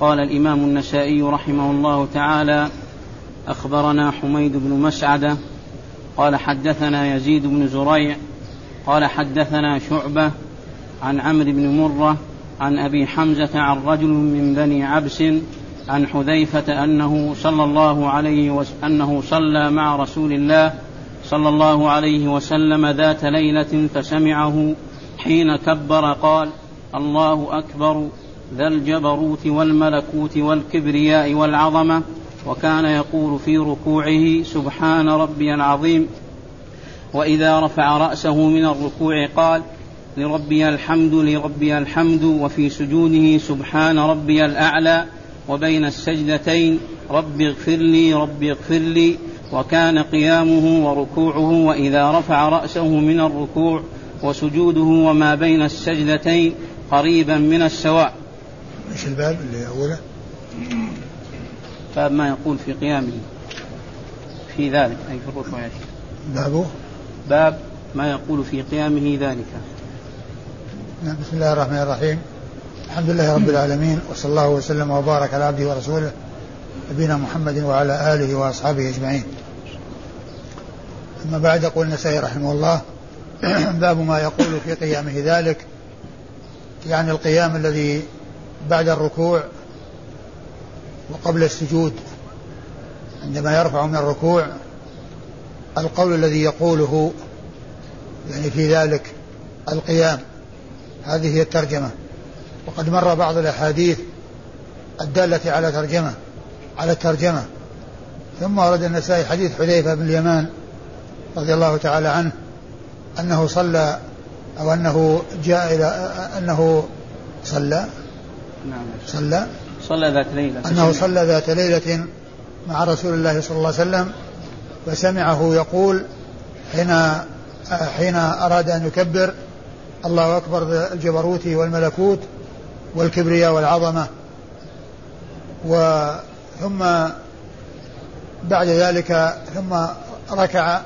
قال الإمام النسائي رحمه الله تعالى أخبرنا حميد بن مسعدة قال حدثنا يزيد بن زريع قال حدثنا شعبة عن عمرو بن مرة عن أبي حمزة عن رجل من بني عبس عن حذيفة أنه صلى الله عليه وسلم أنه صلى مع رسول الله صلى الله عليه وسلم ذات ليلة فسمعه حين كبر قال الله أكبر. ذا الجبروت والملكوت والكبرياء والعظمة وكان يقول في ركوعه سبحان ربي العظيم. وإذا رفع رأسه من الركوع قال لربي الحمد لربي الحمد وفي سجوده سبحان ربي الأعلى وبين السجدتين رب اغفر لي رب اغفر لي. وكان قيامه وركوعه وإذا رفع رأسه من الركوع وسجوده وما بين السجدتين قريبا من السواء. إيش الباب اللي أوله؟ باب ما يقول في قيامه. في ذلك أي في الركوع بابه؟ باب ما يقول في قيامه ذلك. نعم بسم الله الرحمن الرحيم. الحمد لله رب العالمين وصلى الله وسلم وبارك على عبده ورسوله نبينا محمد وعلى آله وأصحابه أجمعين. أما بعد يقول النسائي رحمه الله باب ما يقول في قيامه ذلك يعني القيام الذي بعد الركوع وقبل السجود عندما يرفع من الركوع القول الذي يقوله يعني في ذلك القيام هذه هي الترجمة. وقد مر بعض الأحاديث الدالة على ترجمة على الترجمة. ثم ورد النسائي حديث حذيفة بن اليمان رضي الله تعالى عنه أنه صلى أو أنه جاء إلى أنه صلى نعم. صلى؟ صلى ذات ليلة. أنه صلى ذات ليلة مع رسول الله صلى الله عليه وسلم فسمعه يقول حين حين أراد أن يكبر الله أكبر الجبروت والملكوت والكبرياء والعظمة. وثم بعد ذلك ثم ركع.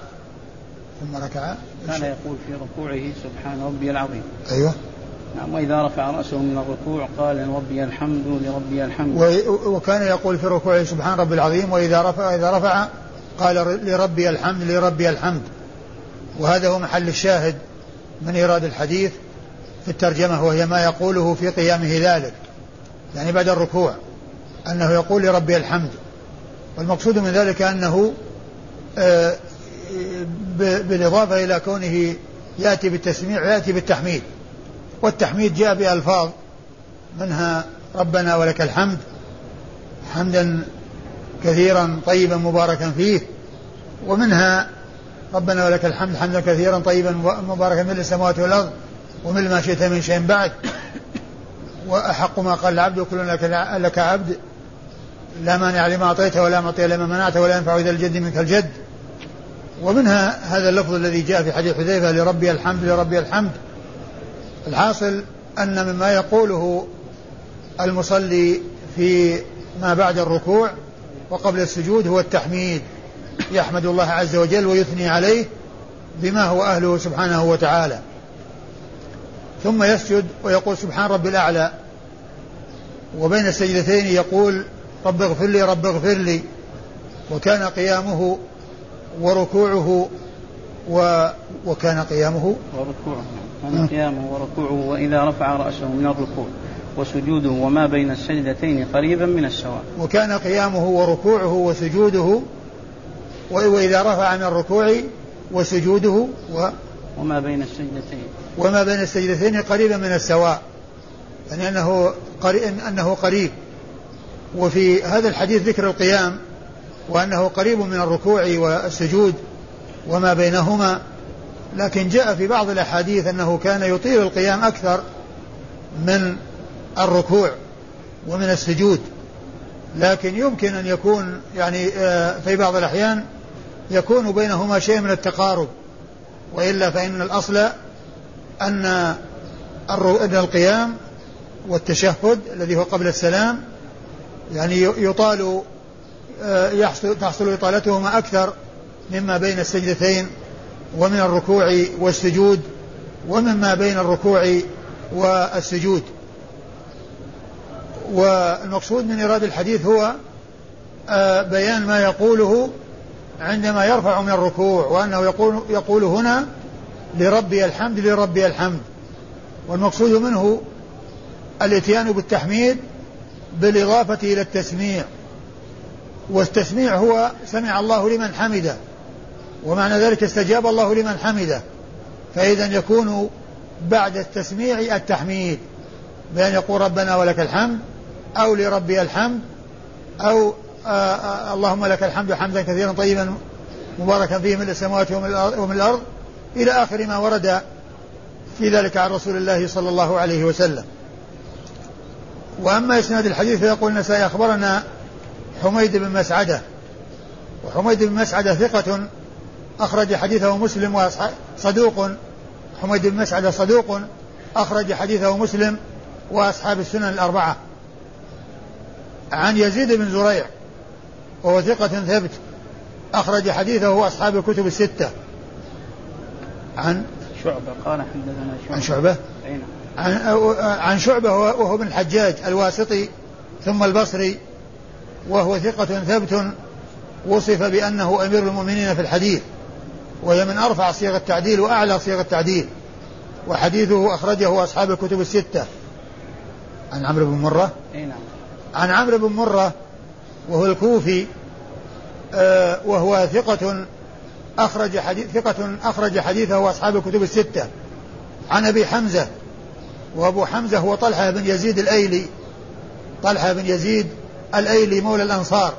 ثم ركع. كان يقول في ركوعه؟ سبحان ربي العظيم. أيوه. نعم وإذا رفع رأسه من الركوع قال لربي الحمد لربي الحمد. وكان يقول في ركوعه سبحان ربي العظيم وإذا رفع إذا رفع قال لربي الحمد لربي الحمد. وهذا هو محل الشاهد من إيراد الحديث في الترجمة وهي ما يقوله في قيامه ذلك يعني بعد الركوع أنه يقول لربي الحمد. والمقصود من ذلك أنه آه، بالإضافة إلى كونه يأتي بالتسميع يأتي بالتحميد. والتحميد جاء بألفاظ منها ربنا ولك الحمد حمدا كثيرا طيبا مباركا فيه ومنها ربنا ولك الحمد حمدا كثيرا طيبا مباركا من السماوات والأرض ومن ما شئت من شيء بعد. وأحق ما قال العبد وكل لك, لك عبد. لا مانع لما أعطيته ولا معطي لما منعته ولا ينفع إذا الجد منك الجد. ومنها هذا اللفظ الذي جاء في حديث حذيفة لربي الحمد لربي الحمد. الحاصل أن مما يقوله المصلي في ما بعد الركوع وقبل السجود هو التحميد يحمد الله عز وجل ويثني عليه بما هو أهله سبحانه وتعالى. ثم يسجد ويقول سبحان ربي الأعلى. وبين السجدتين يقول رب اغفر لي رب اغفر لي. وكان قيامه وركوعه و وكان قيامه وركوعه. كان قيامه وركوعه وإذا رفع رأسه من الركوع وسجوده وما بين السجدتين قريبا من السواء وكان قيامه وركوعه وسجوده وإذا رفع من الركوع وسجوده و وما بين السجدتين. وما بين السجدتين قريبا من السواء. يعني أنه قريب أنه قريب. وفي هذا الحديث ذكر القيام وأنه قريب من الركوع والسجود وما بينهما. لكن جاء في بعض الأحاديث أنه كان يطيل القيام أكثر من الركوع ومن السجود. لكن يمكن أن يكون يعني آه، في بعض الأحيان يكون بينهما شيء من التقارب وإلا فإن الأصل أن القيام والتشهد الذي هو قبل السلام يعني يطال آه، يحصل تحصل إطالتهما أكثر مما بين السجدتين ومن الركوع والسجود ومما بين الركوع والسجود. والمقصود من إيراد الحديث هو آه، بيان ما يقوله عندما يرفع من الركوع وأنه يقول, يقول هنا لربي الحمد لربي الحمد. والمقصود منه الاتيان بالتحميد بالإضافة إلى التسميع. والتسميع هو سمع الله لمن حمده. ومعنى ذلك استجاب الله لمن حمده. فإذا يكون بعد التسميع التحميد بأن يقول ربنا ولك الحمد أو لربي الحمد أو آآ آه، آه، اللهم لك الحمد حمدا كثيرا طيبا مباركا فيه من السماوات ومن الأرض إلى آخر ما ورد في ذلك عن رسول الله صلى الله عليه وسلم. وأما إسناد الحديث فيقول النسائي أخبرنا حميد بن مسعدة. وحميد بن مسعدة ثقة أخرج حديثه مسلم وأصحاب صدوق. حميد بن مسعدة صدوق. أخرج حديثه مسلم وأصحاب السنن الأربعة. عن يزيد بن زريع وهو ثقة ثبت أخرج حديثه أصحاب الكتب الستة. عن شعبة قال حدثنا شعبة. عن شعبة؟ نعم. عن, عن شعبة وهو ابن الحجاج الواسطي ثم البصري وهو ثقة ثبت وصف بأنه أمير المؤمنين في الحديث. وهي من أرفع صيغ التعديل وأعلى صيغ التعديل. وحديثه أخرجه أصحاب الكتب الستة. عن عمرو بن مرة. نعم. عن عمرو بن مرة وهو الكوفي آه وهو ثقة أخرج حديث ثقة أخرج حديثه أصحاب الكتب الستة. عن أبي حمزة وأبو حمزة هو طلحة بن يزيد الأيلي. طلحة بن يزيد الأيلي مولى الأنصار.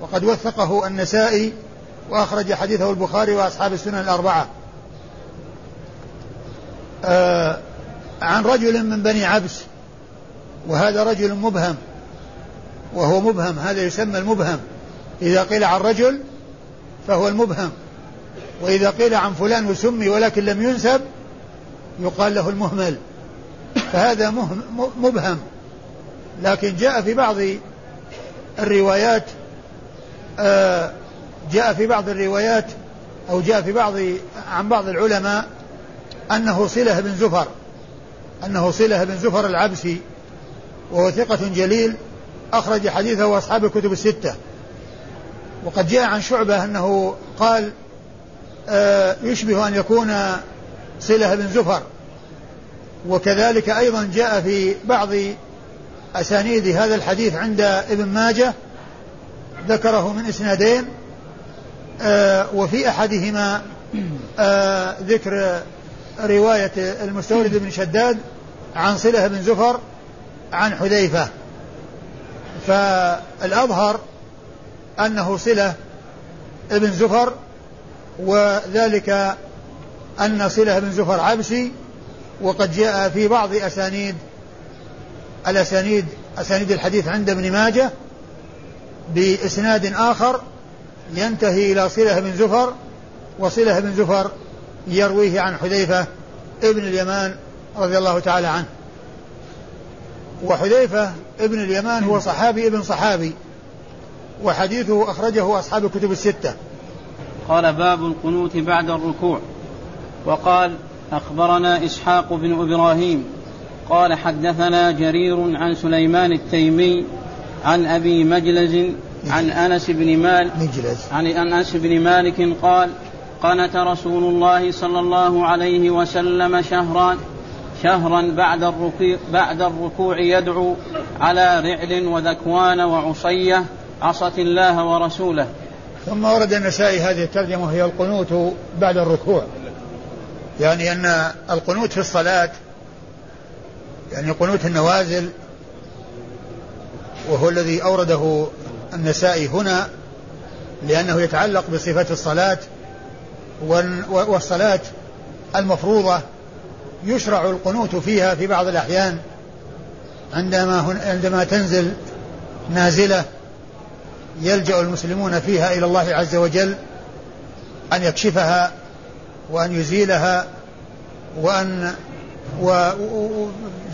وقد وثقه النسائي وأخرج حديثه البخاري وأصحاب السنن الأربعة. آه عن رجل من بني عبس وهذا رجل مبهم وهو مبهم هذا يسمى المبهم. إذا قيل عن رجل فهو المبهم وإذا قيل عن فلان وسمي ولكن لم ينسب يقال له المهمل. فهذا مبهم. لكن جاء في بعض الروايات آه جاء في بعض الروايات أو جاء في بعض عن بعض العلماء أنه صلة بن زفر أنه صلة بن زفر العبسي وهو ثقة جليل أخرج حديثه أصحاب الكتب الستة. وقد جاء عن شعبة أنه قال آه يشبه أن يكون صلة بن زفر. وكذلك أيضا جاء في بعض أسانيد هذا الحديث عند ابن ماجه ذكره من إسنادين. وفي أحدهما آه ذكر رواية المستورد بن شداد عن صلة بن زفر عن حذيفة. فالأظهر أنه صلة ابن زفر وذلك أن صلة بن زفر عبسي وقد جاء في بعض أسانيد الأسانيد أسانيد الحديث عند ابن ماجه بإسناد آخر ينتهي إلى صلة بن زفر وصلة بن زفر يرويه عن حذيفة ابن اليمان رضي الله تعالى عنه. وحذيفة ابن اليمان هو صحابي ابن صحابي وحديثه أخرجه أصحاب الكتب الستة. قال باب القنوت بعد الركوع. وقال أخبرنا إسحاق بن إبراهيم. قال حدثنا جرير عن سليمان التيمي عن أبي مجلز عن أنس بن مالك عن أنس بن مالك قال قنت رسول الله صلى الله عليه وسلم شهرا شهرا بعد الركوع بعد الركوع يدعو على رعل وذكوان وعصية عصت الله ورسوله. ثم ورد النسائي هذه الترجمة وهي القنوت بعد الركوع. يعني أن القنوت في الصلاة يعني قنوت النوازل وهو الذي أورده النسائي هنا لأنه يتعلق بصفة الصلاة والصلاة المفروضة يشرع القنوت فيها في بعض الأحيان عندما عندما تنزل نازلة يلجأ المسلمون فيها إلى الله عز وجل أن يكشفها وأن يزيلها وأن و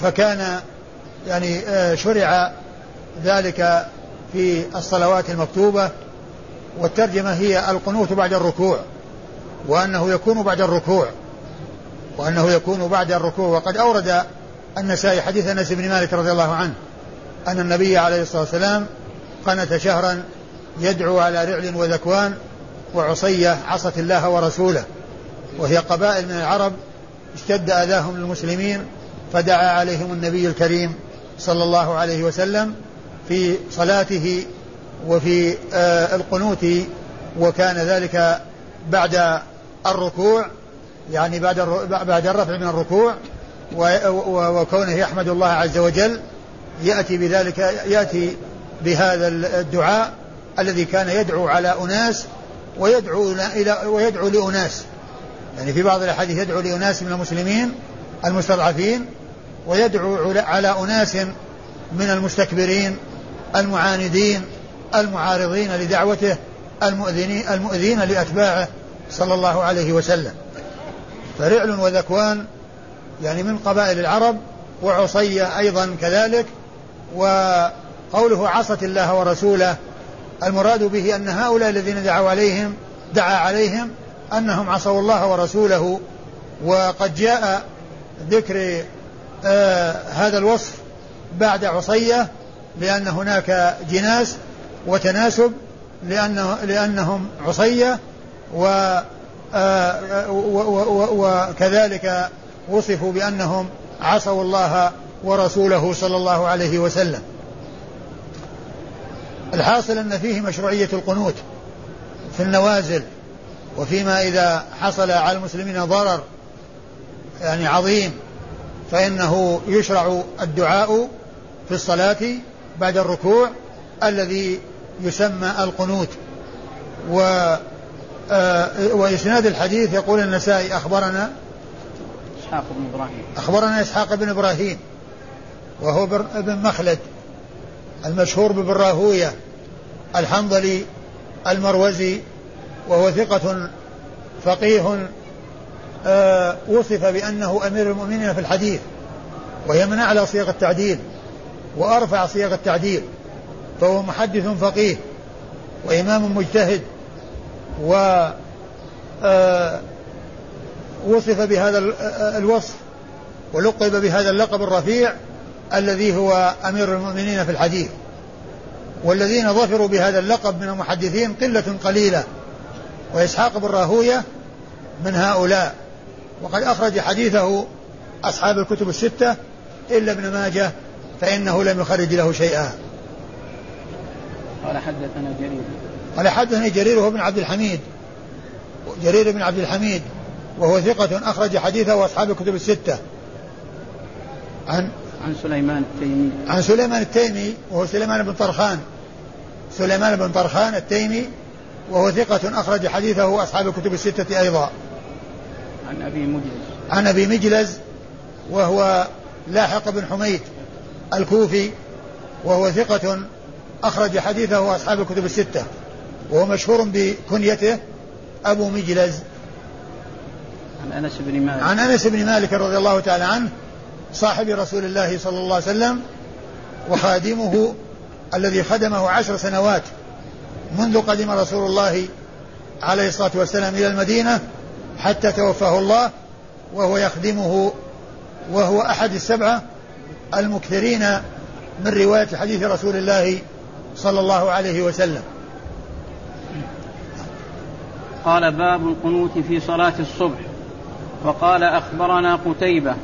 فكان يعني آه، شرع ذلك في الصلوات المكتوبة والترجمة هي القنوت بعد الركوع وأنه يكون بعد الركوع وأنه يكون بعد الركوع. وقد أورد النسائي حديث أنس بن مالك رضي الله عنه أن النبي عليه الصلاة والسلام قنت شهرا يدعو على رعل وذكوان وعصية عصت الله ورسوله وهي قبائل من العرب اشتد أذاهم للمسلمين فدعا عليهم النبي الكريم صلى الله عليه وسلم في صلاته وفي آه القنوت وكان ذلك بعد الركوع يعني بعد بعد الرفع من الركوع وكونه يحمد الله عز وجل يأتي بذلك يأتي بهذا الدعاء الذي كان يدعو على أناس ويدعو إلى ويدعو لأناس. يعني في بعض الأحاديث يدعو لأناس من المسلمين المستضعفين ويدعو على أناس من المستكبرين. المعاندين المعارضين لدعوته المؤذنين المؤذين لأتباعه صلى الله عليه وسلم. فرعل وذكوان يعني من قبائل العرب وعصية أيضا كذلك وقوله عصت الله ورسوله المراد به أن هؤلاء الذين دعوا عليهم دعا عليهم أنهم عصوا الله ورسوله وقد جاء ذكر آه هذا الوصف بعد عصية لأن هناك جناس وتناسب لأنه لأنهم عصية و آه وكذلك وصفوا بأنهم عصوا الله ورسوله صلى الله عليه وسلم. الحاصل أن فيه مشروعية القنوت في النوازل وفيما إذا حصل على المسلمين ضرر يعني عظيم فإنه يشرع الدعاء في الصلاة بعد الركوع الذي يسمى القنوت. و آه وإسناد الحديث يقول النسائي أخبرنا إسحاق بن إبراهيم. أخبرنا إسحاق بن إبراهيم وهو ابن مخلد المشهور بابن راهوية الحنظلي المروزي وهو ثقة فقيه آه وصف بأنه أمير المؤمنين في الحديث وهي من أعلى صيغ التعديل. وأرفع صيغ التعديل فهو محدث فقيه وإمام مجتهد و آه وصف بهذا الوصف ولقب بهذا اللقب الرفيع الذي هو أمير المؤمنين في الحديث. والذين ظفروا بهذا اللقب من المحدثين قلة قليلة وإسحاق بن راهوية من هؤلاء. وقد أخرج حديثه أصحاب الكتب الستة إلا ابن ماجه فإنه لم يخرج له شيئا. قال حدثنا جرير. قال حدثني جرير هو بن عبد الحميد. جرير بن عبد الحميد. وهو ثقة أخرج حديثه أصحاب الكتب الستة. عن عن سليمان التيمي. عن سليمان التيمي وهو سليمان بن طرخان. سليمان بن طرخان التيمي وهو ثقة أخرج حديثه أصحاب الكتب الستة أيضا. عن أبي مجلس. عن أبي مجلز وهو لاحق بن حميد. الكوفي وهو ثقة أخرج حديثه أصحاب الكتب الستة وهو مشهور بكنيته أبو مجلز. عن أنس بن مالك. عن أنس بن مالك رضي الله تعالى عنه صاحب رسول الله صلى الله عليه وسلم وخادمه الذي خدمه عشر سنوات منذ قدم رسول الله عليه الصلاة والسلام إلى المدينة حتى توفاه الله وهو يخدمه وهو أحد السبعة المكثرين من رواية حديث رسول الله صلى الله عليه وسلم. قال باب القنوت في صلاة الصبح. وقال أخبرنا قتيبة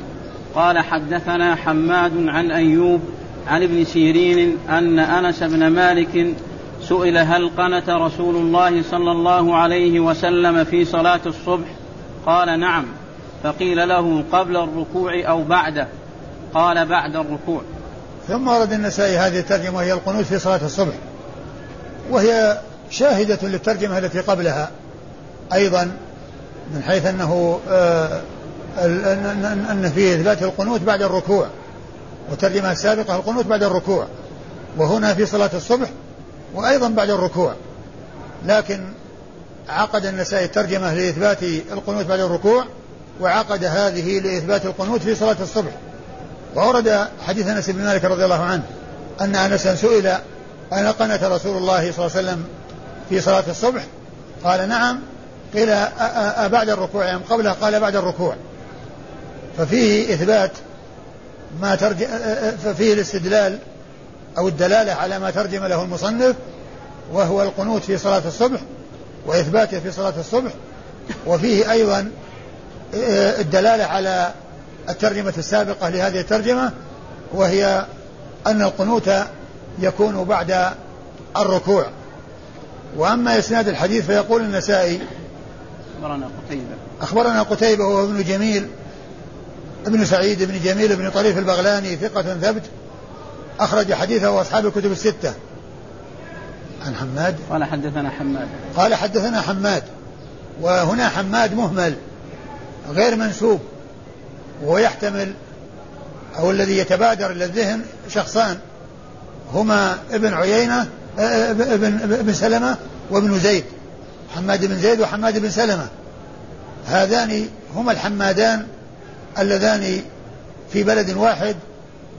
قال حدثنا حماد عن أيوب عن ابن سيرين أن أنس بن مالك سئل هل قنت رسول الله صلى الله عليه وسلم في صلاة الصبح؟ قال نعم فقيل له قبل الركوع أو بعده. قال بعد الركوع. ثم ورد النسائي هذه الترجمة وهي القنوت في صلاة الصبح. وهي شاهدة للترجمة التي قبلها أيضا من حيث أنه آه أن فيه إثبات القنوت بعد الركوع والترجمة السابقة القنوت بعد الركوع وهنا في صلاة الصبح وأيضا بعد الركوع. لكن عقد النسائي الترجمة لإثبات القنوت بعد الركوع وعقد هذه لإثبات القنوت في صلاة الصبح. وورد حديث أنس بن مالك رضي الله عنه أن أنسا سئل أن قنت رسول الله صلى الله عليه وسلم في صلاة الصبح؟ قال نعم. قيل أبعد الركوع أم قبله قال بعد الركوع. ففيه إثبات ما ترجع ففيه الاستدلال أو الدلالة على ما ترجم له المصنف وهو القنوت في صلاة الصبح وإثباته في صلاة الصبح. وفيه أيضا الدلالة على الترجمة السابقة لهذه الترجمة وهي أن القنوت يكون بعد الركوع. وأما إسناد الحديث فيقول النسائي أخبرنا قتيبة. أخبرنا قتيبة وهو ابن جميل ابن سعيد بن جميل بن طريف البغلاني ثقة ثبت أخرج حديثه أصحاب الكتب الستة. عن حماد. قال حدثنا حماد. قال حدثنا حماد وهنا حماد مهمل غير منسوب. ويحتمل أو الذي يتبادر إلى الذهن شخصان هما ابن عيينة ابن, ابن سلمة وابن زيد حماد بن زيد وحماد بن سلمة. هذان هما الحمادان اللذان في بلد واحد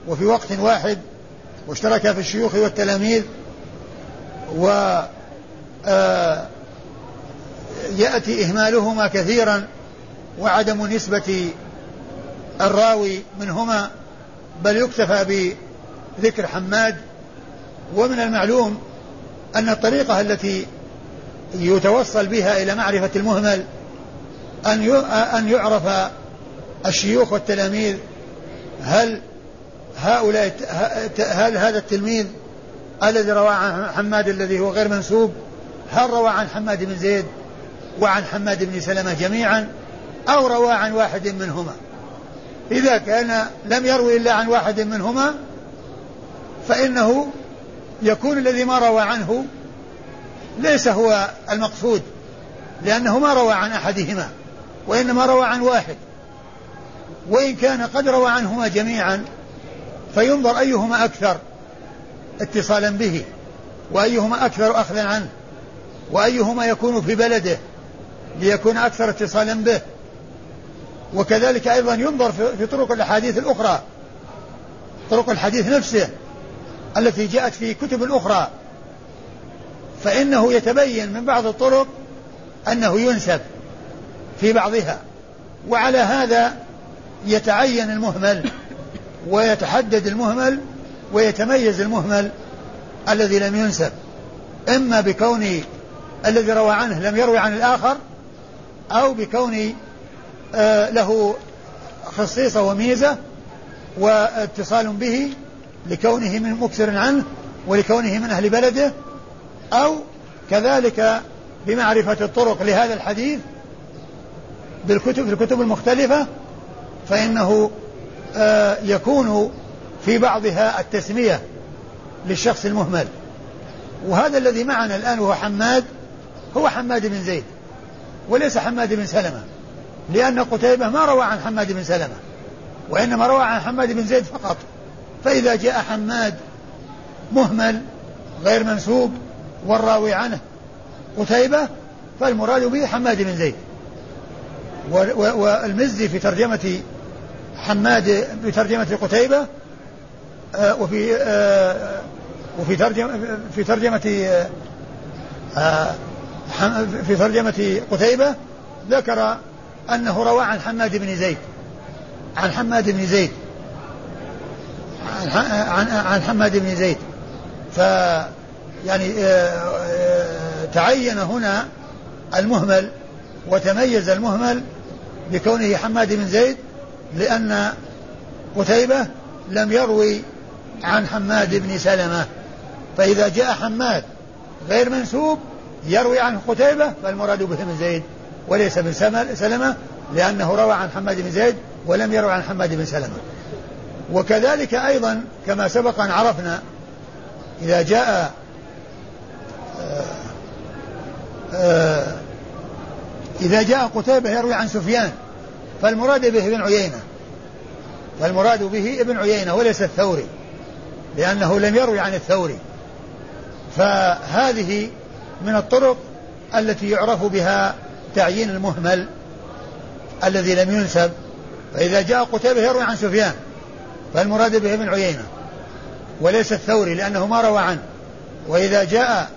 وفي وقت واحد واشتركا في الشيوخ والتلاميذ و آه، يأتي إهمالهما كثيرا وعدم نسبة الراوي منهما بل يكتفى بذكر حماد. ومن المعلوم أن الطريقة التي يتوصل بها إلى معرفة المهمل أن أن يعرف الشيوخ والتلاميذ هل هؤلاء هل هذا التلميذ الذي روى عن حماد الذي هو غير منسوب هل روى عن حماد بن زيد وعن حماد بن سلمة جميعا أو روى عن واحد منهما؟ إذا كان لم يروي إلا عن واحد منهما فإنه يكون الذي ما روى عنه ليس هو المقصود لأنه ما روى عن أحدهما وإنما روى عن واحد. وإن كان قد روى عنهما جميعا فينظر أيهما أكثر اتصالا به وأيهما أكثر أخذا عنه وأيهما يكون في بلده ليكون أكثر اتصالا به. وكذلك أيضا ينظر في طرق الأحاديث الأخرى طرق الحديث نفسه التي جاءت في كتب أخرى فإنه يتبين من بعض الطرق أنه ينسب في بعضها وعلى هذا يتعين المهمل ويتحدد المهمل ويتميز المهمل الذي لم ينسب. إما بكون الذي روى عنه لم يروي عن الآخر أو بكون له خصيصة وميزة واتصال به لكونه من مكثر عنه ولكونه من أهل بلده أو كذلك بمعرفة الطرق لهذا الحديث بالكتب في الكتب المختلفة فإنه آه، يكون في بعضها التسمية للشخص المهمل. وهذا الذي معنا الآن وهو حماد هو حماد بن زيد وليس حماد بن سلمة. لأن قتيبة ما روى عن حماد بن سلمة وإنما روى عن حماد بن زيد فقط. فإذا جاء حماد مهمل غير منسوب والراوي عنه قتيبة فالمراد به حماد بن زيد. والمزي في ترجمة حماد في ترجمة قتيبة آه، وفي آه، وفي ترجمة في ترجمة آه، في ترجمة قتيبة ذكر أنه روى عن حماد بن زيد. عن حماد بن زيد. عن عن حماد بن زيد. ف يعني تعين هنا المهمل وتميز المهمل بكونه حماد بن زيد لأن قتيبة لم يروي عن حماد بن سلمة. فإذا جاء حماد غير منسوب يروي عن قتيبة فالمراد به بن زيد. وليس بن سلمة لأنه روى عن حماد بن زيد ولم يروي عن حماد بن سلمة. وكذلك أيضا كما سبق أن عرفنا إذا جاء آه، آه، إذا جاء قتيبة يروي عن سفيان فالمراد به ابن عيينة. فالمراد به ابن عيينة وليس الثوري لأنه لم يروي عن الثوري. فهذه من الطرق التي يعرف بها تعيين المهمل الذي لم ينسب فإذا جاء قتيبة يروي عن سفيان فالمراد به ابن عيينة وليس الثوري لأنه ما روى عنه. وإذا جاء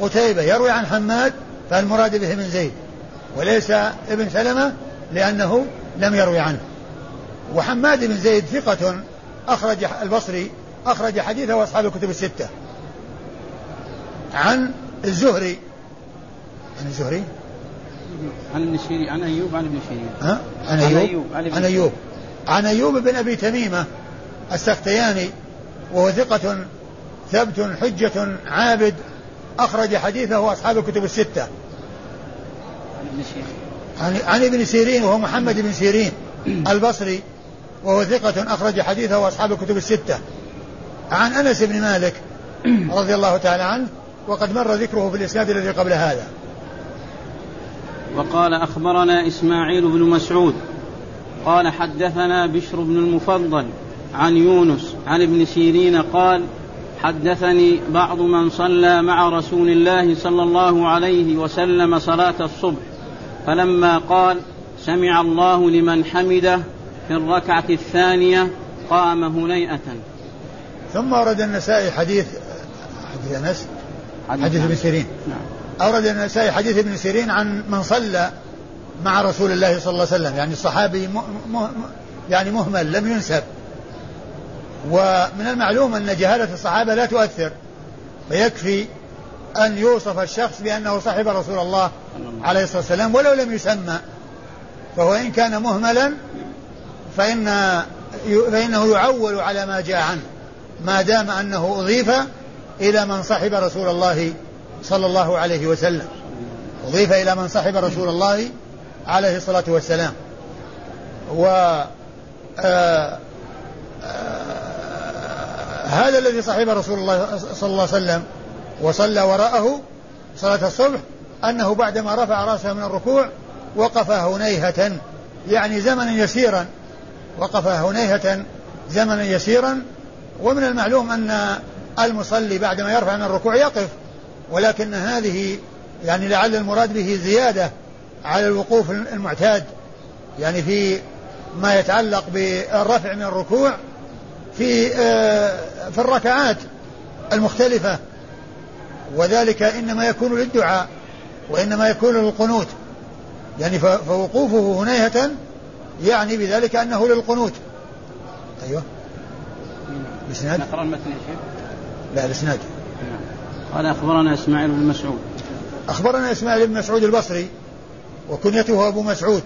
قتيبة يروي عن حماد فالمراد به ابن زيد وليس ابن سلمة لأنه لم يروي عنه. وحماد بن زيد ثقة أخرج البصري أخرج حديثه أصحاب الكتب الستة. عن الزهري عن الزهري؟ عن ابن سيرين عن أيوب عن ابن سيرين ها؟ عن أيوب؟ عن أيوب. عن أيوب بن أبي تميمة السختياني وهو ثقة ثبت حجة عابد أخرج حديثه أصحاب الكتب الستة. عن ابن سيرين عن, عن ابن سيرين وهو محمد بن سيرين البصري وهو ثقة أخرج حديثه أصحاب الكتب الستة. عن أنس بن مالك رضي الله تعالى عنه وقد مر ذكره في الإسناد الذي قبل هذا. وقال أخبرنا إسماعيل بن مسعود قال حدثنا بشر بن المفضل عن يونس عن ابن سيرين قال حدثني بعض من صلى مع رسول الله صلى الله عليه وسلم صلاة الصبح فلما قال سمع الله لمن حمده في الركعة الثانية قام هنيئة. ثم ورد النسائي حديث حديث أنس حديث ابن سيرين. نعم. أورد النسائي حديث ابن سيرين عن من صلى مع رسول الله صلى الله عليه وسلم يعني الصحابي م... م... يعني مهمل لم ينسب. ومن المعلوم أن جهالة الصحابة لا تؤثر فيكفي أن يوصف الشخص بأنه صاحب رسول الله عليه الصلاة والسلام ولو لم يسمى. فهو إن كان مهملا فإن فإنه يعول على ما جاء عنه. ما دام أنه أضيف إلى من صحب رسول الله صلى الله عليه وسلم. أضيف إلى من صحب رسول الله عليه الصلاة والسلام. و آه، آه، هذا الذي صحب رسول الله صلى الله عليه وسلم وصلى وراءه صلاة الصبح أنه بعدما رفع رأسه من الركوع وقف هنيهة يعني زمنا يسيرا. وقف هنيهة زمنا يسيرا. ومن المعلوم أن المصلي بعدما يرفع من الركوع يقف. ولكن هذه يعني لعل المراد به زيادة على الوقوف المعتاد. يعني في ما يتعلق بالرفع من الركوع في آه، في الركعات المختلفة. وذلك إنما يكون للدعاء وإنما يكون للقنوت. يعني فوقوفه هنيهة يعني بذلك أنه للقنوت. أيوه. الإسناد نقرأ المتن يا شيخ. لا الإسناد قال أخبرنا إسماعيل بن مسعود. أخبرنا إسماعيل بن مسعود البصري وكنيته أبو مسعود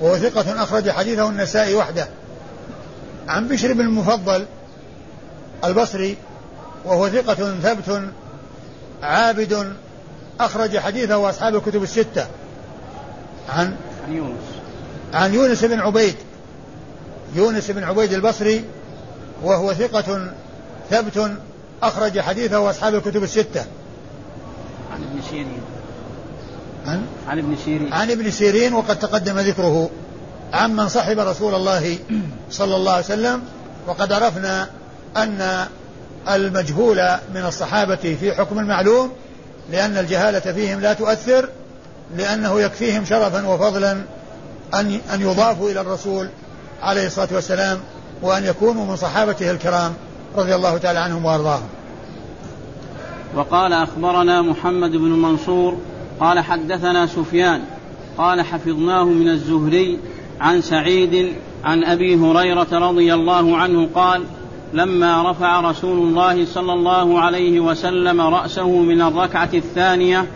وهو ثقة أخرج حديثه النسائي وحده. عن بشر بن المفضل البصري وهو ثقة ثبت عابد أخرج حديثه أصحاب الكتب الستة. عن عن يونس. عن يونس بن عبيد يونس بن عبيد البصري وهو ثقة ثبت أخرج حديثه أصحاب الكتب الستة. عن ابن سيرين عن؟ عن ابن سيرين عن ابن سيرين وقد تقدم ذكره. عمن صحب رسول الله صلى الله عليه وسلم وقد عرفنا أن المجهول من الصحابة في حكم المعلوم لأن الجهالة فيهم لا تؤثر لأنه يكفيهم شرفا وفضلا أن أن يضافوا إلى الرسول عليه الصلاة والسلام وأن يكونوا من صحابته الكرام. رضي الله تعالى عنهم وأرضاهم. وقال أخبرنا محمد بن منصور قال حدثنا سفيان قال حفظناه من الزهري عن سعيد عن أبي هريرة رضي الله عنه قال لما رفع رسول الله صلى الله عليه وسلم رأسه من الركعة الثانية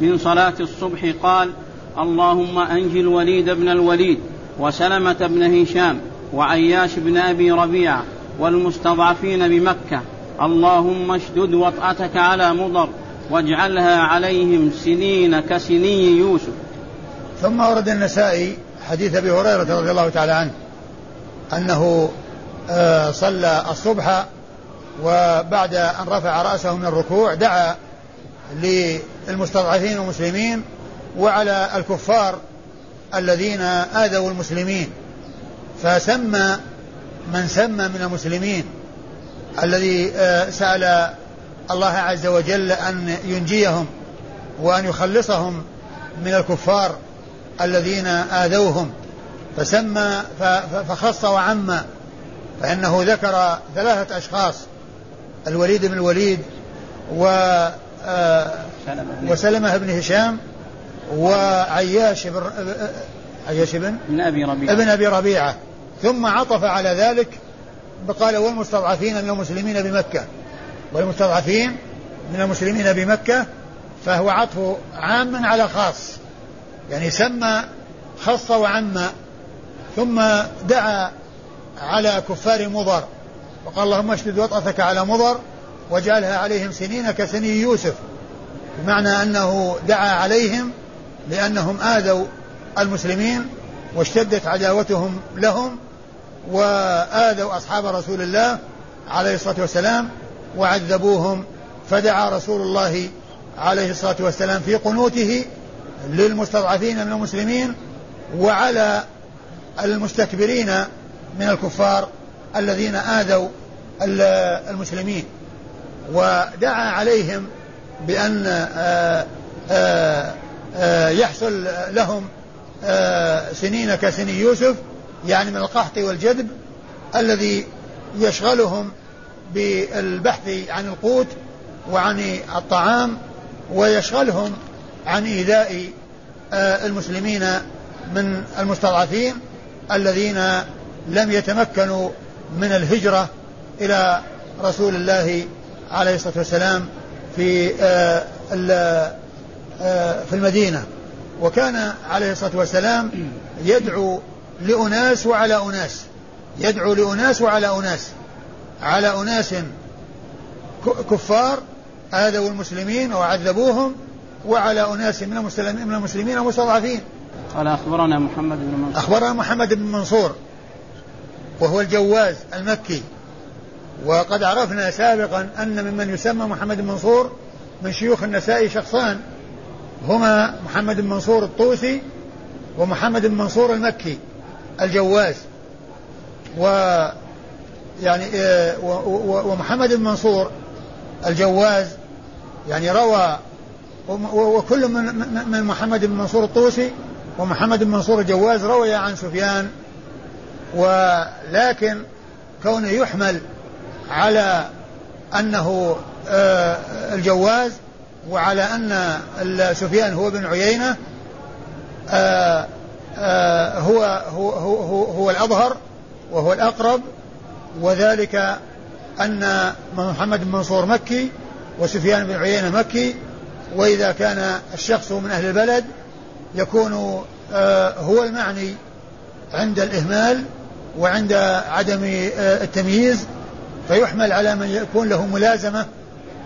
من صلاة الصبح قال اللهم انج الوليد بن الوليد وسلمة بن هشام وعياش بن أبي ربيعة والمستضعفين بمكة. اللهم اشدد وطأتك على مضر واجعلها عليهم سنين كسني يوسف. ثم ورد النسائي حديث أبي هريرة رضي الله تعالى عنه أنه آه، صلى الصبح وبعد أن رفع رأسه من الركوع دعا للمستضعفين المسلمين وعلى الكفار الذين آذوا المسلمين فسمى من سمى من المسلمين الذي آه، سأل الله عز وجل أن ينجيهم وأن يخلصهم من الكفار الذين آذوهم. فسمى فخص وعم فإنه ذكر ثلاثة أشخاص الوليد بن الوليد و آه، وسلمة بن هشام وعياش بن عياش بن؟ ابن أبي ربيعة. ابن أبي ربيعة. ثم عطف على ذلك قال والمستضعفين من المسلمين بمكة. والمستضعفين من المسلمين بمكة فهو عطف عام على خاص. يعني سمى خص وعم ثم دعا على كفار مضر. وقال اللهم اشدد وطأتك على مضر وجعلها عليهم سنين كسني يوسف. بمعنى أنه دعا عليهم لأنهم آذوا المسلمين واشتدت عداوتهم لهم وآذوا أصحاب رسول الله عليه الصلاة والسلام وعذبوهم فدعا رسول الله عليه الصلاة والسلام في قنوته للمستضعفين من المسلمين وعلى المستكبرين من الكفار الذين آذوا المسلمين. ودعا عليهم بأن آه، آه، آه، يحصل لهم سنين كسني يوسف يعني من القحط والجدب الذي يشغلهم بالبحث عن القوت وعن الطعام ويشغلهم عن إيذاء المسلمين من المستضعفين الذين لم يتمكنوا من الهجرة إلى رسول الله عليه الصلاة والسلام في آه، آه، في المدينة. وكان عليه الصلاة والسلام يدعو لأناس وعلى أناس. يدعو لأناس وعلى أناس. على أناس كفار آذوا المسلمين وعذبوهم وعلى أناس من المسلمين من المسلمين المستضعفين. قال أخبرنا محمد بن منصور. أخبرنا محمد بن منصور وهو الجواز المكي. وقد عرفنا سابقا أن ممن يسمى محمد بن منصور من شيوخ النسائي شخصان. هما محمد بن منصور الطوسي ومحمد بن منصور المكي. الجواز. و يعني آه، ومحمد بن منصور الجواز يعني روى وكل من من محمد بن منصور الطوسي ومحمد بن منصور الجواز روي عن سفيان. ولكن كونه يحمل على أنه آه، الجواز وعلى أن سفيان هو بن عيينة آه، آه، هو هو هو, هو الأظهر وهو الأقرب وذلك أن محمد بن منصور مكي وسفيان بن عيينة مكي وإذا كان الشخص من أهل البلد يكون هو المعني عند الإهمال وعند عدم التمييز فيحمل على من يكون له ملازمة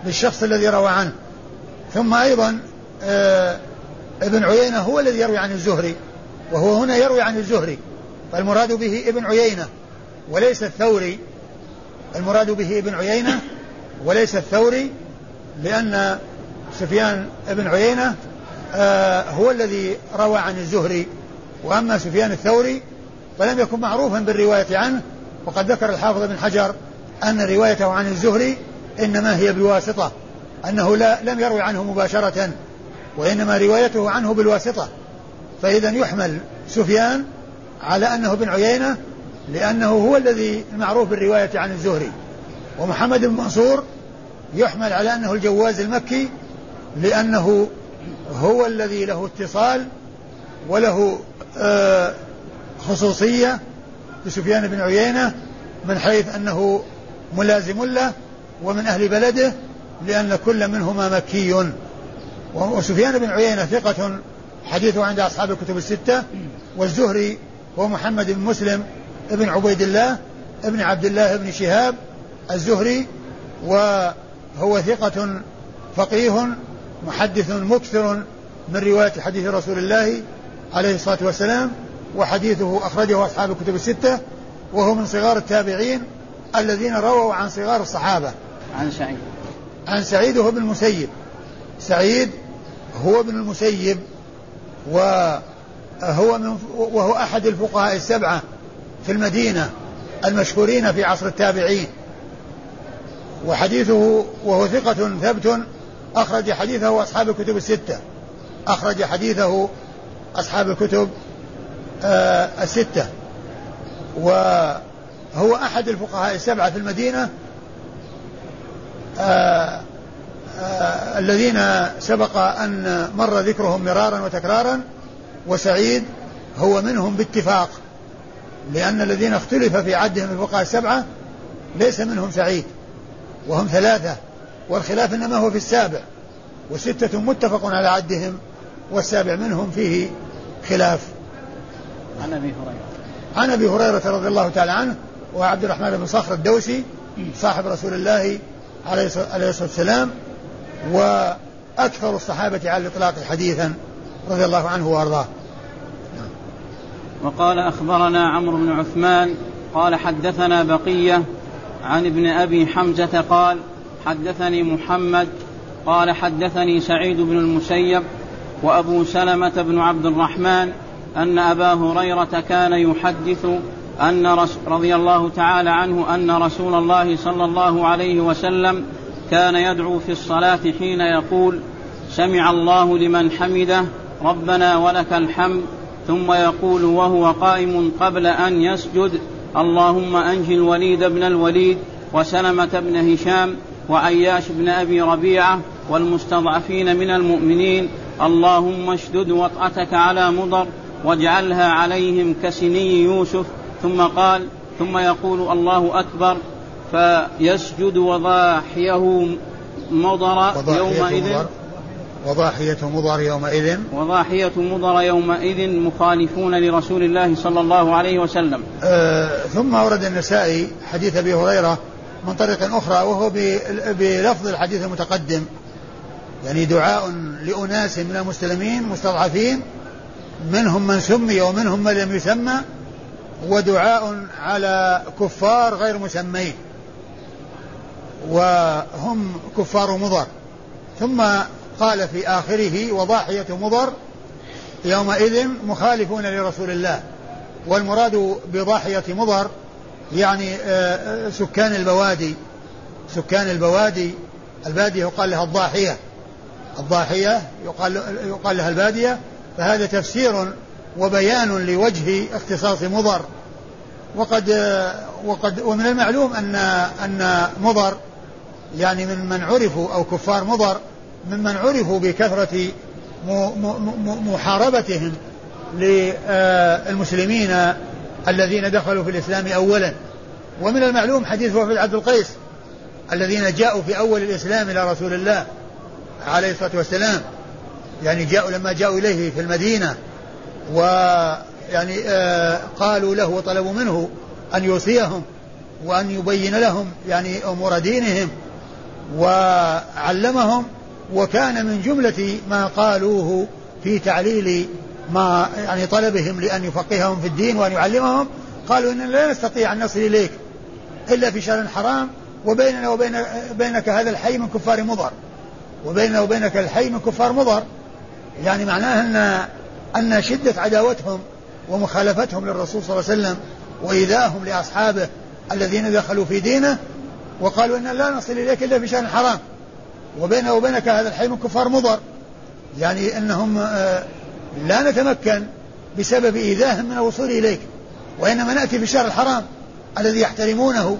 للشخص الذي روى عنه. ثم أيضا آه، ابن عيينة هو الذي يروي عن الزهري. وهو هنا يروي عن الزهري فالمراد به ابن عيينة وليس الثوري. المراد به ابن عيينة وليس الثوري لأن سفيان ابن عيينة آه، هو الذي روى عن الزهري. وأما سفيان الثوري فلم يكن معروفا بالرواية عنه وقد ذكر الحافظ بن حجر أن روايته عن الزهري إنما هي بواسطة أنه لا لم يروي عنه مباشرة وإنما روايته عنه بالواسطة. فإذا يحمل سفيان على أنه بن عيينة لأنه هو الذي المعروف بالرواية عن الزهري. ومحمد بن منصور يحمل على أنه الجواز المكي لأنه هو الذي له اتصال وله آه، خصوصية بسفيان بن عيينة من حيث أنه ملازم له ومن أهل بلده لأن كل منهما مكي. وسفيان بن عيينة ثقة حديثه عند أصحاب الكتب الستة والزهري هو محمد بن مسلم ابن عبيد الله ابن عبد الله بن شهاب الزهري وهو ثقة فقيه محدث مكثر من رواية حديث رسول الله عليه الصلاة والسلام وحديثه أخرجه أصحاب الكتب الستة وهو من صغار التابعين الذين رووا عن صغار الصحابة. عن سعيد. عن سعيد وهو ابن المسيب. سعيد هو ابن المسيب. وهو من وهو أحد الفقهاء السبعة في المدينة المشهورين في عصر التابعين. وحديثه وهو ثقة ثبت أخرج حديثه أصحاب الكتب الستة. أخرج حديثه أصحاب الكتب آه الستة. وهو أحد الفقهاء السبعة في المدينة آه الذين سبق أن مر ذكرهم مرارا وتكرارا وسعيد هو منهم باتفاق لأن الذين اختلف في عدهم الفقهاء السبعة ليس منهم سعيد وهم ثلاثة والخلاف إنما هو في السابع وستة متفق على عدهم والسابع منهم فيه خلاف. عن أبي هريرة. عن أبي هريرة رضي الله تعالى عنه وعبد الرحمن بن صخر الدوسي صاحب رسول الله عليه الصلاة والسلام وأكثر الصحابة على الإطلاق حديثا رضي الله عنه وأرضاه. وقال أخبرنا عمرو بن عثمان قال حدثنا بقية عن ابن أبي حمزة قال حدثني محمد قال حدثني سعيد بن المسيب وأبو سلمة بن عبد الرحمن أن أبا هريرة كان يحدث أن رضي الله تعالى عنه أن رسول الله صلى الله عليه وسلم كان يدعو في الصلاة حين يقول سمع الله لمن حمده ربنا ولك الحمد ثم يقول وهو قائم قبل أن يسجد اللهم أنجي الوليد بن الوليد وسلمة بن هشام وعياش بن أبي ربيعة والمستضعفين من المؤمنين اللهم اشدد وطأتك على مضر واجعلها عليهم كسني يوسف ثم قال ثم يقول الله أكبر فيسجد وضاحيه مضر يومئذ. وضاحية مضر يومئذ. وضاحية مضر يومئذ مخالفون لرسول الله صلى الله عليه وسلم. آه ثم ورد النسائي حديث أبي هريرة من طريق أخرى وهو بلفظ الحديث المتقدم. يعني دعاء لأناس من المسلمين مستضعفين منهم من سمي ومنهم من لم يسمى ودعاء على كفار غير مسمين وهم كفار مضر. ثم قال في آخره وضاحية مضر يومئذ مخالفون لرسول الله. والمراد بضاحية مضر يعني آه، آه، سكان البوادي. سكان البوادي البادية يقال لها الضاحية. الضاحية يقال, يقال لها البادية. فهذا تفسير وبيان لوجه اختصاص مضر. وقد آه، وقد ومن المعلوم أن أن مضر يعني من من عرفوا أو كفار مضر ممن عرفوا بكثرة محاربتهم للمسلمين الذين دخلوا في الإسلام أولا. ومن المعلوم حديث وفد عبد القيس الذين جاءوا في أول الإسلام إلى رسول الله عليه الصلاة والسلام. يعني جاءوا لما جاءوا إليه في المدينة ويعني آه قالوا له وطلبوا منه أن يوصيهم وأن يبين لهم يعني أمور دينهم. وعلمهم وكان من جملة ما قالوه في تعليل ما يعني طلبهم لأن يفقههم في الدين وأن يعلمهم قالوا إننا لا نستطيع أن نصل إليك إلا في شهر حرام وبيننا وبين بينك هذا الحي من كفار مضر. وبيننا وبينك الحي من كفار مضر. يعني معناه أن أن شدة عداوتهم ومخالفتهم للرسول صلى الله عليه وسلم وإيذائهم لأصحابه الذين دخلوا في دينه وقالوا إننا لا نصل إليك إلا في شهر حرام. وبينه وبينك هذا الحي من كفار مضر. يعني أنهم آه، لا نتمكن بسبب إيذائهم من الوصول إليك. وإنما نأتي في الشهر الحرام الذي يحترمونه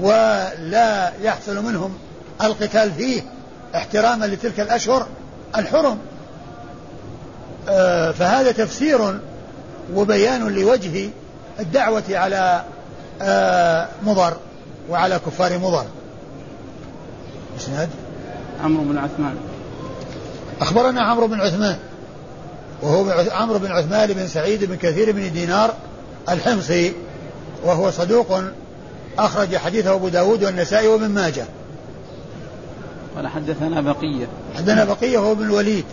ولا يحصل منهم القتال فيه احتراما لتلك الأشهر الحرم. آه، فهذا تفسير وبيان لوجه الدعوة على آه، مضر. وعلى كفار مضر إسناد؟ عمرو بن عثمان. أخبرنا عمرو بن عثمان. وهو عمرو بن عثمان بن سعيد بن كثير بن دينار الحمصي وهو صدوق أخرج حديثه أبو داود والنسائي وابن ماجه. قال حدثنا بقية. حدثنا بقية هو ابن الوليد.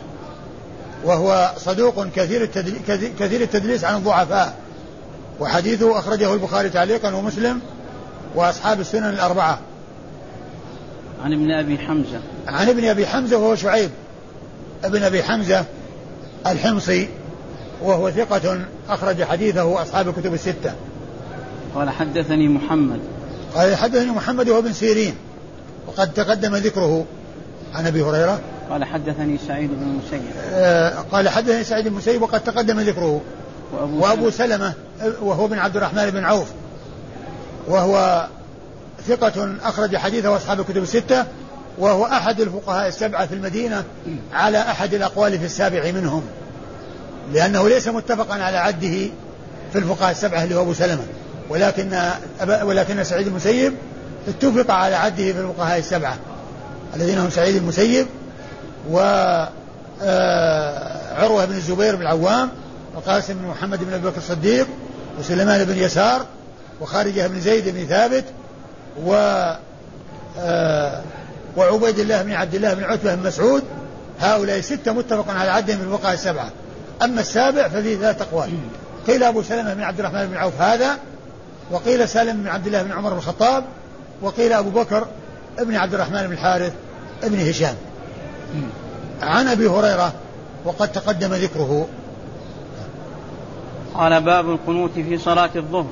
وهو صدوق كثير التدليس, كثير التدليس عن الضعفاء. وحديثه أخرجه البخاري تعليقا ومسلم. وأصحاب السنن الأربعة. عن ابن أبي حمزة. عن ابن أبي حمزة وهو شعيب. ابن أبي حمزة الحمصي وهو ثقة أخرج حديثه أصحاب الكتب الستة. قال حدثني محمد. قال حدثني محمد وهو بن سيرين. وقد تقدم ذكره عن أبي هريرة. قال حدثني سعيد بن المسيب. آه قال حدثني سعيد بن المسيب وقد تقدم ذكره. وأبو, وأبو سلمة. وهو بن عبد الرحمن بن عوف. وهو ثقة أخرج حديثه أصحاب الكتب الستة وهو أحد الفقهاء السبعة في المدينة على أحد الأقوال في السابع منهم لأنه ليس متفقا على عده في الفقهاء السبعة اللي هو أبو سلمة ولكن ولكن سعيد المسيب اتفق على عده في الفقهاء السبعة الذين هم سعيد المسيب و آه، عروة بن الزبير بن العوام وقاسم بن محمد بن أبي بكر الصديق وسليمان بن يسار وخارجة بن زيد بن ثابت و آه، وعبيد الله بن عبد الله بن عتبة بن مسعود. هؤلاء ستة متفق على عدهم من الفقهاء السبعة. أما السابع ففيه ثلاث أقوال. قيل أبو سلمة بن عبد الرحمن بن عوف هذا وقيل سالم بن عبد الله بن عمر بن الخطاب وقيل أبو بكر بن عبد الرحمن بن الحارث بن هشام. عن أبي هريرة وقد تقدم ذكره. قال باب القنوت في صلاة الظهر.